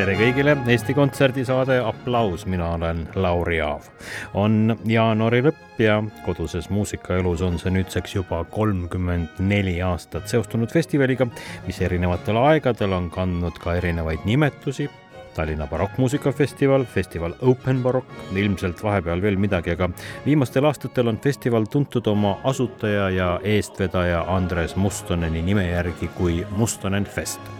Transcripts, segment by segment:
Tere kõigile, Eesti Kontserdi saade Applaus, mina olen Lauri Aav. on jaanuari lõpp ja koduses muusikaelus on see nüüdseks juba kolmkümmend neli aastat seostunud festivaliga, mis erinevatel aegadel on kandnud ka erinevaid nimetusi. Tallinna barokkmuusikafestival, festival Open Barokk, ilmselt vahepeal veel midagi, aga viimastel aastatel on festival tuntud oma asutaja ja eestvedaja Andres Mustoneni nime järgi kui Mustonen Fest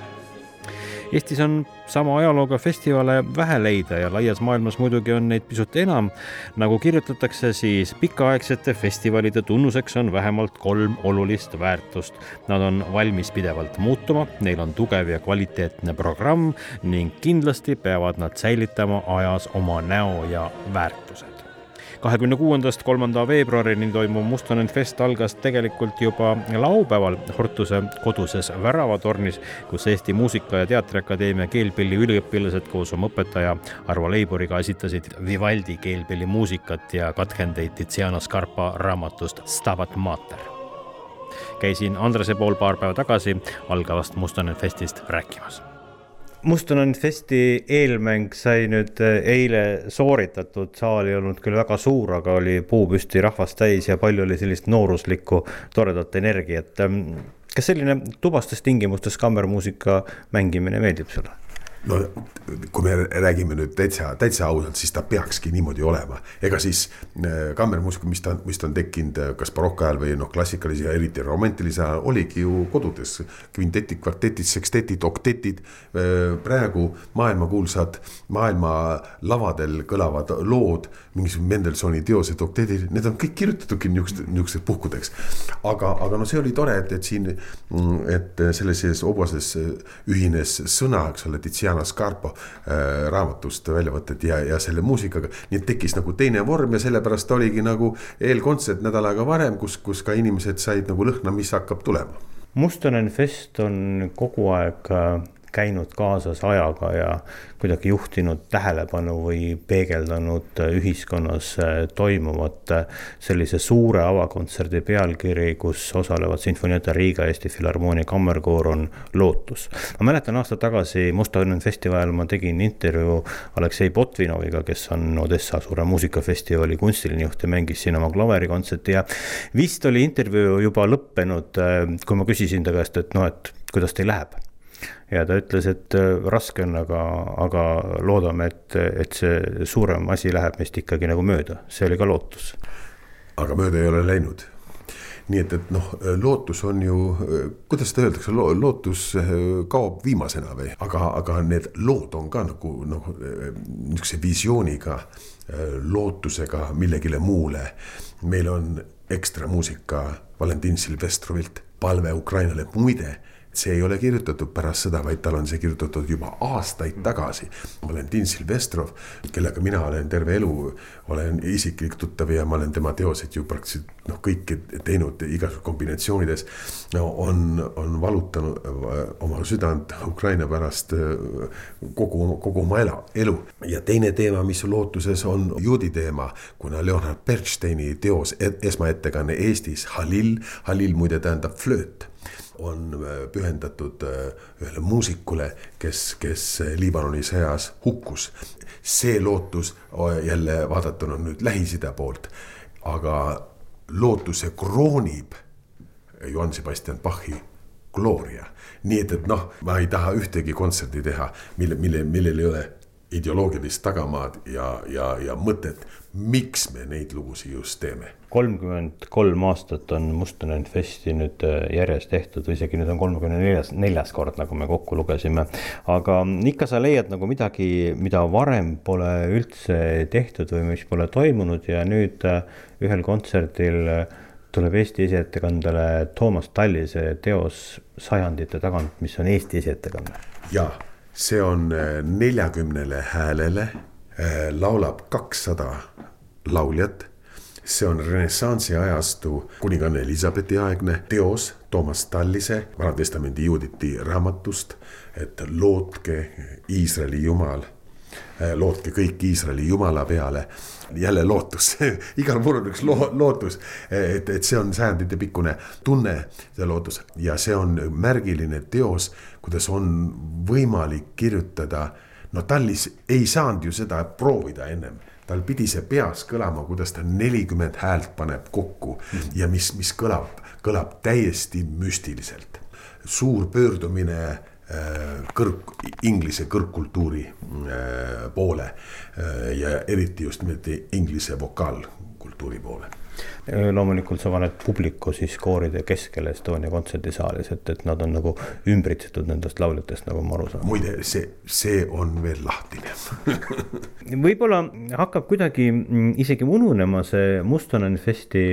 Eestis on sama ajalooga festivale vähe leida ja laias maailmas muidugi on neid pisut enam. nagu kirjutatakse, siis pikaaegsete festivalide tunnuseks on vähemalt kolm olulist väärtust. Nad on valmis pidevalt muutuma, neil on tugev ja kvaliteetne programm ning kindlasti peavad nad säilitama ajas oma näo ja väärtused kahekümne kuuendast kolmanda veebruarini toimuv Mustonen Fest algas tegelikult juba laupäeval Hortuse koduses Väravatornis, kus Eesti Muusika- ja Teatriakadeemia keelpilli üliõpilased koos oma õpetaja Arvo Leiburiga esitasid Vivaldi keelpillimuusikat ja katkendeid Tiziano Scarpa raamatust Stabat Mater. Käisin Andrese pool paar päeva tagasi algavast Mustonen Festist rääkimas Mustonen Festi eelmäng sai nüüd äh, eile sooritatud, saal ei olnud küll väga suur, aga oli puupüsti rahvast täis ja palju oli sellist nooruslikku toredat energiat. Ähm, kas selline tubastes tingimustes kammermuusika mängimine meeldib sulle? No kui me räägime nüüd täitsa, täitsa ausalt, siis ta peakski niimoodi olema. ega siis äh, kammermuusika, mis ta, mis ta on tekkinud äh, kas barokajal või noh, klassikalise ja eriti romantilise ajal, oligi ju kodudes. kvintetid, kvartetid, sektetid, oktetid. Äh, praegu maailmakuulsad, maailma lavadel kõlavad lood, mingisugused Mendelssohni teosed, oktetid, need on kõik kirjutatudki niisugusteks, niisugusteks puhkudeks. aga, aga no see oli tore, et, et siin, mm, et selles obases ühines sõna, eks ole, Tiziano Tiziana Scarpa äh, raamatust väljavõtted ja, ja selle muusikaga. nii et tekkis nagu teine vorm ja sellepärast oligi nagu eelkontsert nädal aega varem, kus, kus ka inimesed said nagu lõhna, mis hakkab tulema. Mustonen Fest on kogu aeg äh, käinud kaasas ajaga ja kuidagi juhtinud tähelepanu või peegeldanud ühiskonnas äh, toimuvat sellise suure avakontserdi pealkiri, kus osalevad Sinfonietta Riiga Eesti Filharmoonia Kammerkoor on Lootus. ma mäletan aasta tagasi Musta Õnn festivalil ma tegin intervjuu Aleksei Botvinoviga, kes on Odessa suure muusikafestivali kunstiline juht ja mängis siin oma klaverikontserti ja vist oli intervjuu juba lõppenud, äh, kui ma küsisin ta käest, et noh, et kuidas teil läheb ja ta ütles, et äh, raske on, aga, aga loodame, et, et see suurem asi läheb meist ikkagi nagu mööda, see oli ka lootus. aga mööda ei ole läinud nii et, et noh, lootus on ju, kuidas seda öeldakse lo, lootus äh, kaob viimasena või, aga, aga need lood on ka nagu noh, niisuguse visiooniga, äh, lootusega millegile muule. meil on ekstra muusika Valentin Silvestrovilt, palve Ukrainale, muide see ei ole kirjutatud pärast sõda, vaid tal on see kirjutatud juba aastaid tagasi. Valentin Silvestrov, kellega mina olen terve elu, olen isiklik tuttav ja ma olen tema teoseid ju praktiliselt noh, kõiki teinud igasugustes kombinatsioonides. no on, on valutanud äh, oma südant Ukraina pärast äh, kogu, kogu oma ela, elu. ja teine teema, mis lootuses on juudi teema, kuna Leonard Bernsteini teos esmaettekanne Eestis, Halil, Halil muide tähendab flööt on äh, pühendatud äh, ühele muusikule, kes, kes äh, Liibanoni sõjas hukkus. see lootus jälle vaadatuna nüüd Lähis-Ida poolt, aga lootuse kroonib Johann Sebastian Bachi Gloria. nii et, et noh, ma ei taha ühtegi kontserti teha, mille, mille, millel ei ole ideoloogilist tagamaad ja, ja, ja mõtet, miks me neid lugusid just teeme. kolmkümmend kolm aastat on Mustonen Festi nüüd äh, järjest tehtud või isegi nüüd on kolmekümne neljas, neljas kord, nagu me kokku lugesime. aga ikka sa leiad nagu midagi, mida varem pole üldse tehtud või mis pole toimunud ja nüüd äh, ühel kontserdil äh, tuleb Eesti esiettekandele Toomas Tallise teos Sajandite tagant, mis on Eesti esiettekanne. ja see on äh, neljakümnele häälele, äh, laulab kakssada lauljat. see on renessansi ajastu kuninganna Elizabethi aegne teos Toomas Tallise Vana-testamendi juuditi raamatust, et lootke Iisraeli jumal lootke kõik Iisraeli jumala peale. jälle lootus igal on üks lo lootus, et, et see on sajandite pikkune tunne, see lootus ja see on märgiline teos, kuidas on võimalik kirjutada. no Tallis ei saanud ju seda proovida ennem tal pidi see peas kõlama, kuidas ta nelikümmend häält paneb kokku ja mis, mis kõlab, kõlab täiesti müstiliselt. suur pöördumine kõrg, inglise kõrgkultuuri äh, poole äh, ja eriti just nimelt inglise vokaalkultuuri poole loomulikult sa paned publiku siis kooride keskele Estonia kontserdisaalis, et, et nad on nagu ümbritsetud nendest lauljatest, nagu ma aru saan. muide, see, see on veel lahtine. Võib-olla hakkab kuidagi mm, isegi ununema see Mustonen Festi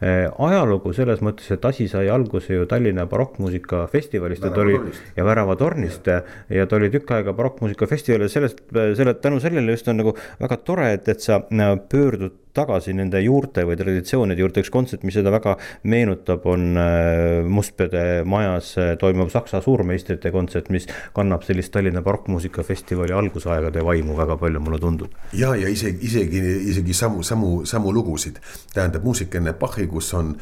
ajalugu selles mõttes, et asi sai alguse ju Tallinna barokkmuusika festivalist ja ta oli ja Värava tornist ja, ja ta oli tükk aega barokkmuusika festival ja sellest, selle, tänu sellele just on nagu väga tore, et, et sa pöördud tagasi nende juurte või traditsioonide juurde, üks kontsert, mis seda väga meenutab, on äh, Mustpeade majas äh, toimuv Saksa suurmeistrite kontsert, mis kannab sellist Tallinna barokkmuusikafestivali algusaegade vaimu väga palju, mulle tundub. ja, ja isegi, isegi, isegi samu, samu, samu lugusid, tähendab muusika enne Bachi, kus on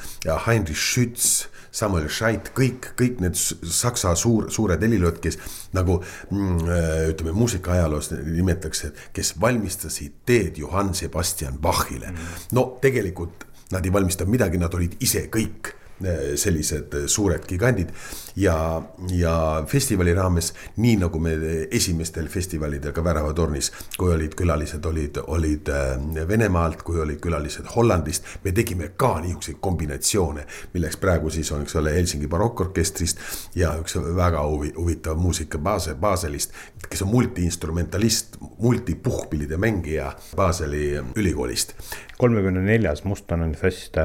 Heinrich Schütz Samuel Scheidt, kõik, kõik need saksa suur, suured helilööd, kes nagu mm, äh, ütleme, muusikaajaloos nimetatakse, kes valmistasid teed Johann Sebastian Bachile. Mm. no tegelikult nad ei valmistanud midagi, nad olid ise kõik sellised eh, suured gigandid. ja, ja festivali raames, nii nagu me esimestel festivalidel ka Väravatornis, kui olid külalised, olid, olid eh, Venemaalt, kui olid külalised Hollandist. me tegime ka niisuguseid kombinatsioone, milleks praegu siis on, eks ole, Helsingi barokkorkestrist ja üks väga huvi, huvitav muusika Basel, Baselist, kes on multiinstrumentalist, multipuhkpillide mängija Baseli ülikoolist. kolmekümne neljas Mustonen fest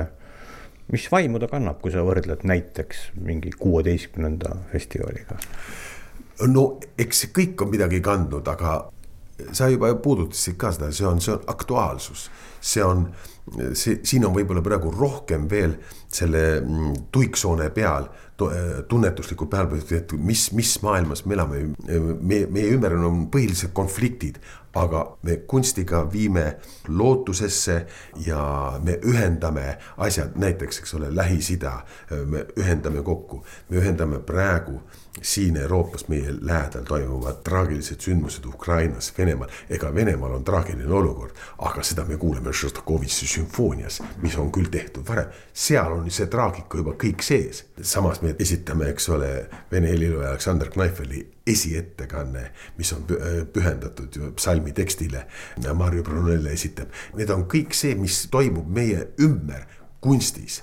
mis vaimu ta kannab, kui sa võrdled näiteks mingi kuueteistkümnenda festivaliga? no eks see kõik on midagi kandnud, aga sa juba puudutasid ka seda, see on, see on aktuaalsus, see on, see, siin on võib-olla praegu rohkem veel selle mm, tuiksoone peal tunnetusliku peal, et mis, mis maailmas me elame, me, meie ümber on põhiliselt konfliktid, aga me kunstiga viime lootusesse ja me ühendame asjad, näiteks, eks ole, Lähis-Ida, me ühendame kokku, me ühendame praegu siin Euroopas meie lähedal toimuvad traagilised sündmused Ukrainas, Venemaal. ega Venemaal on traagiline olukord, aga seda me kuuleme Šostakovitši sümfoonias, mis on küll tehtud varem. seal on see traagika juba kõik sees. samas me esitame, eks ole, Vene helilooja Aleksandr Kneifeli esiettekanne, mis on pühendatud ju psalmi tekstile. Mario Brunello esitab, need on kõik see, mis toimub meie ümber kunstis.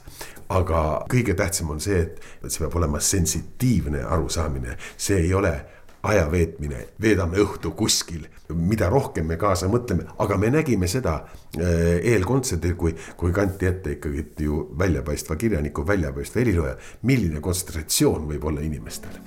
Aga kõige tähtsam on see, et see peab olema sensitiivne arusaamine, see ei ole aja veetmine, veedame õhtu kuskil, mida rohkem me kaasa mõtleme, aga me nägime seda äh, eelkontserdil, kui, kui kanti ette ikkagi ju väljapaistva kirjaniku, väljapaistva helilooja, milline kontsentratsioon võib olla inimestel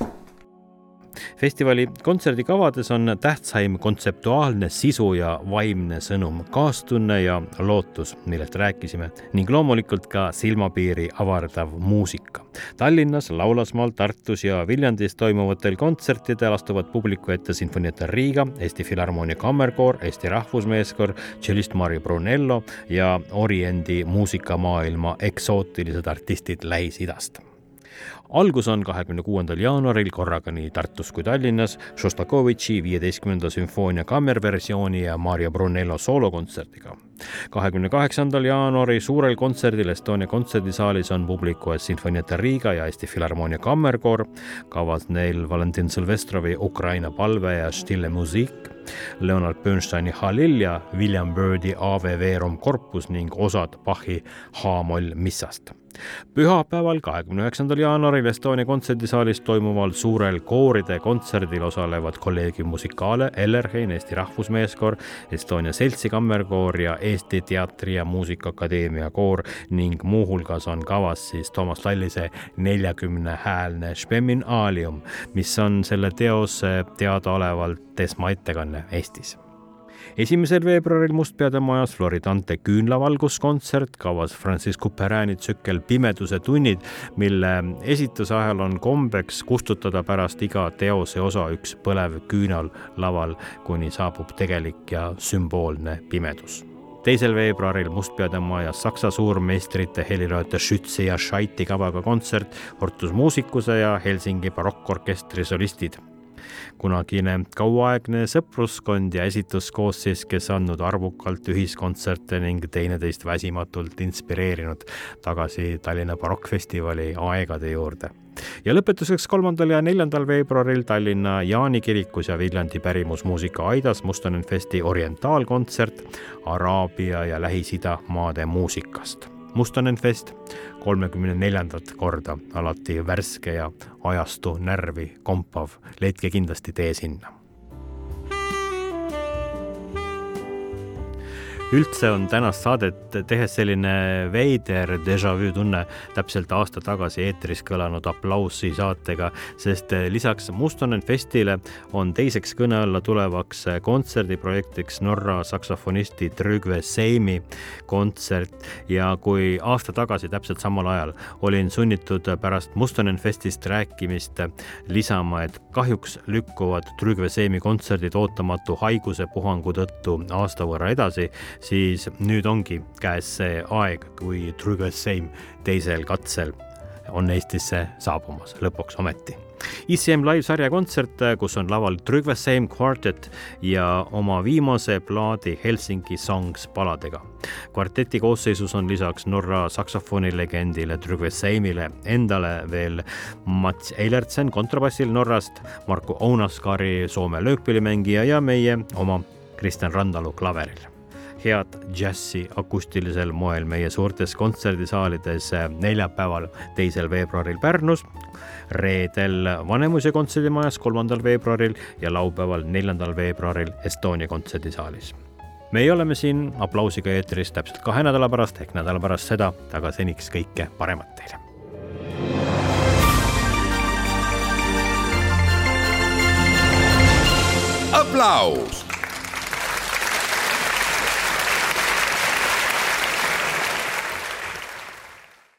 festivali kontserdikavades on tähtsaim kontseptuaalne sisu ja vaimne sõnum, kaastunne ja lootus, millest rääkisime ning loomulikult ka silmapiiri avardav muusika. Tallinnas, Laulasmaal, Tartus ja Viljandis toimuvatel kontsertidel astuvad publiku ette Sinfonietta Riga, Eesti Filharmoonia Kammerkoor, Eesti Rahvusmeeskoor, tšellist Mari Brunello ja Oriendi muusikamaailma eksootilised artistid Lähis-Idast algus on kahekümne kuuendal jaanuaril korraga nii Tartus kui Tallinnas Šostakovitši viieteistkümnenda sümfoonia kammerversiooni ja Mario Brunello soolokontserdiga. Kahekümne kaheksandal jaanuari suurel kontserdil Estonia kontserdisaalis on publiku ees Sinfonietta Riga ja Eesti Filharmoonia kammerkoor, kavas neil Valentin Silvestrovi Ukraina palve ja Stille Musik, Leonard Bernsteini Halil ja William Byrdi Ave Verum Corpus ning osad Bachi H-moll missast. Pühapäeval, kahekümne üheksandal jaanuaril Estonia kontserdisaalis toimuval suurel kooride kontserdil osalevad Collegium Musicale, Ellerheim, Eesti Rahvusmeeskoor, Estonia Seltsi kammerkoor ja Eesti Teatri- ja Muusikaakadeemia koor ning muuhulgas on kavas siis Toomas Lallise neljakümnehäälne Spemmin Alium, mis on selle teose teadaolevalt esmaettekanne Eestis. esimesel veebruaril Mustpeade majas Floridante küünlavalguskontsert, kavas Francis Couperani tsükkel Pimeduse tunnid, mille esituse ajal on kombeks kustutada pärast iga teose osa üks põlev küünal laval, kuni saabub tegelik ja sümboolne pimedus teisel veebruaril Mustpeade majas Saksa suurmeistrite helilooja Schützi ja Scheiti kavaga kontsert, Hortus muusikuse ja Helsingi barokkorkestri solistid. Kunagine kauaaegne sõpruskond ja esituskoosseis, kes andnud arvukalt ühiskontserte ning teineteist väsimatult inspireerinud tagasi Tallinna Barokkfestivali aegade juurde ja lõpetuseks kolmandal ja neljandal veebruaril Tallinna Jaani kirikus ja Viljandi pärimusmuusika Aidas Mustonen Festi orientaalkontsert Araabia ja Lähis-Ida maade muusikast. Mustonen Fest kolmekümne neljandat korda, alati värske ja ajastu närvi kompav, leidke kindlasti tee sinna üldse on tänast saadet tehes selline veider déjà vu tunne. Täpselt aasta tagasi eetris kõlanud aplaussi saatega, sest lisaks Mustonen Festile on teiseks kõne alla tulevaks kontserdiprojektiks Norra saksofonisti Trygve Seimi kontsert. Ja kui aasta tagasi täpselt samal ajal olin sunnitud pärast Mustonen Festist rääkimist lisama, et kahjuks lükkuvad Trygve Seimi kontserdid ootamatu haigusepuhangu tõttu aasta võrra edasi, siis nüüd ongi käes see aeg, kui Same teisel katsel on Eestisse saabumas lõpuks ometi. ICM live sarja kontsert, kus on laval Trygve Same Quartet ja oma viimase plaadi Helsingi Songs paladega. kvarteti koosseisus on lisaks Norra saksofonilegendile Trygve Same'ile endale veel Mats Eilertsen kontrabassil Norrast, Marko Ounaskari Soome löökpillimängija ja meie oma Kristjan Randalu klaveril head džässi akustilisel moel meie suurtes kontserdisaalides neljapäeval, teisel veebruaril Pärnus, reedel Vanemuise kontserdimajas, kolmandal veebruaril ja laupäeval, neljandal veebruaril Estonia kontserdisaalis meie oleme siin aplausiga eetris täpselt kahe nädala pärast ehk nädala pärast seda, aga seniks kõike paremat teile. aplaus